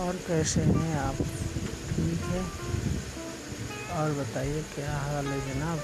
और कैसे हैं आप? ठीक है। और बताइए क्या हाल है जनाब?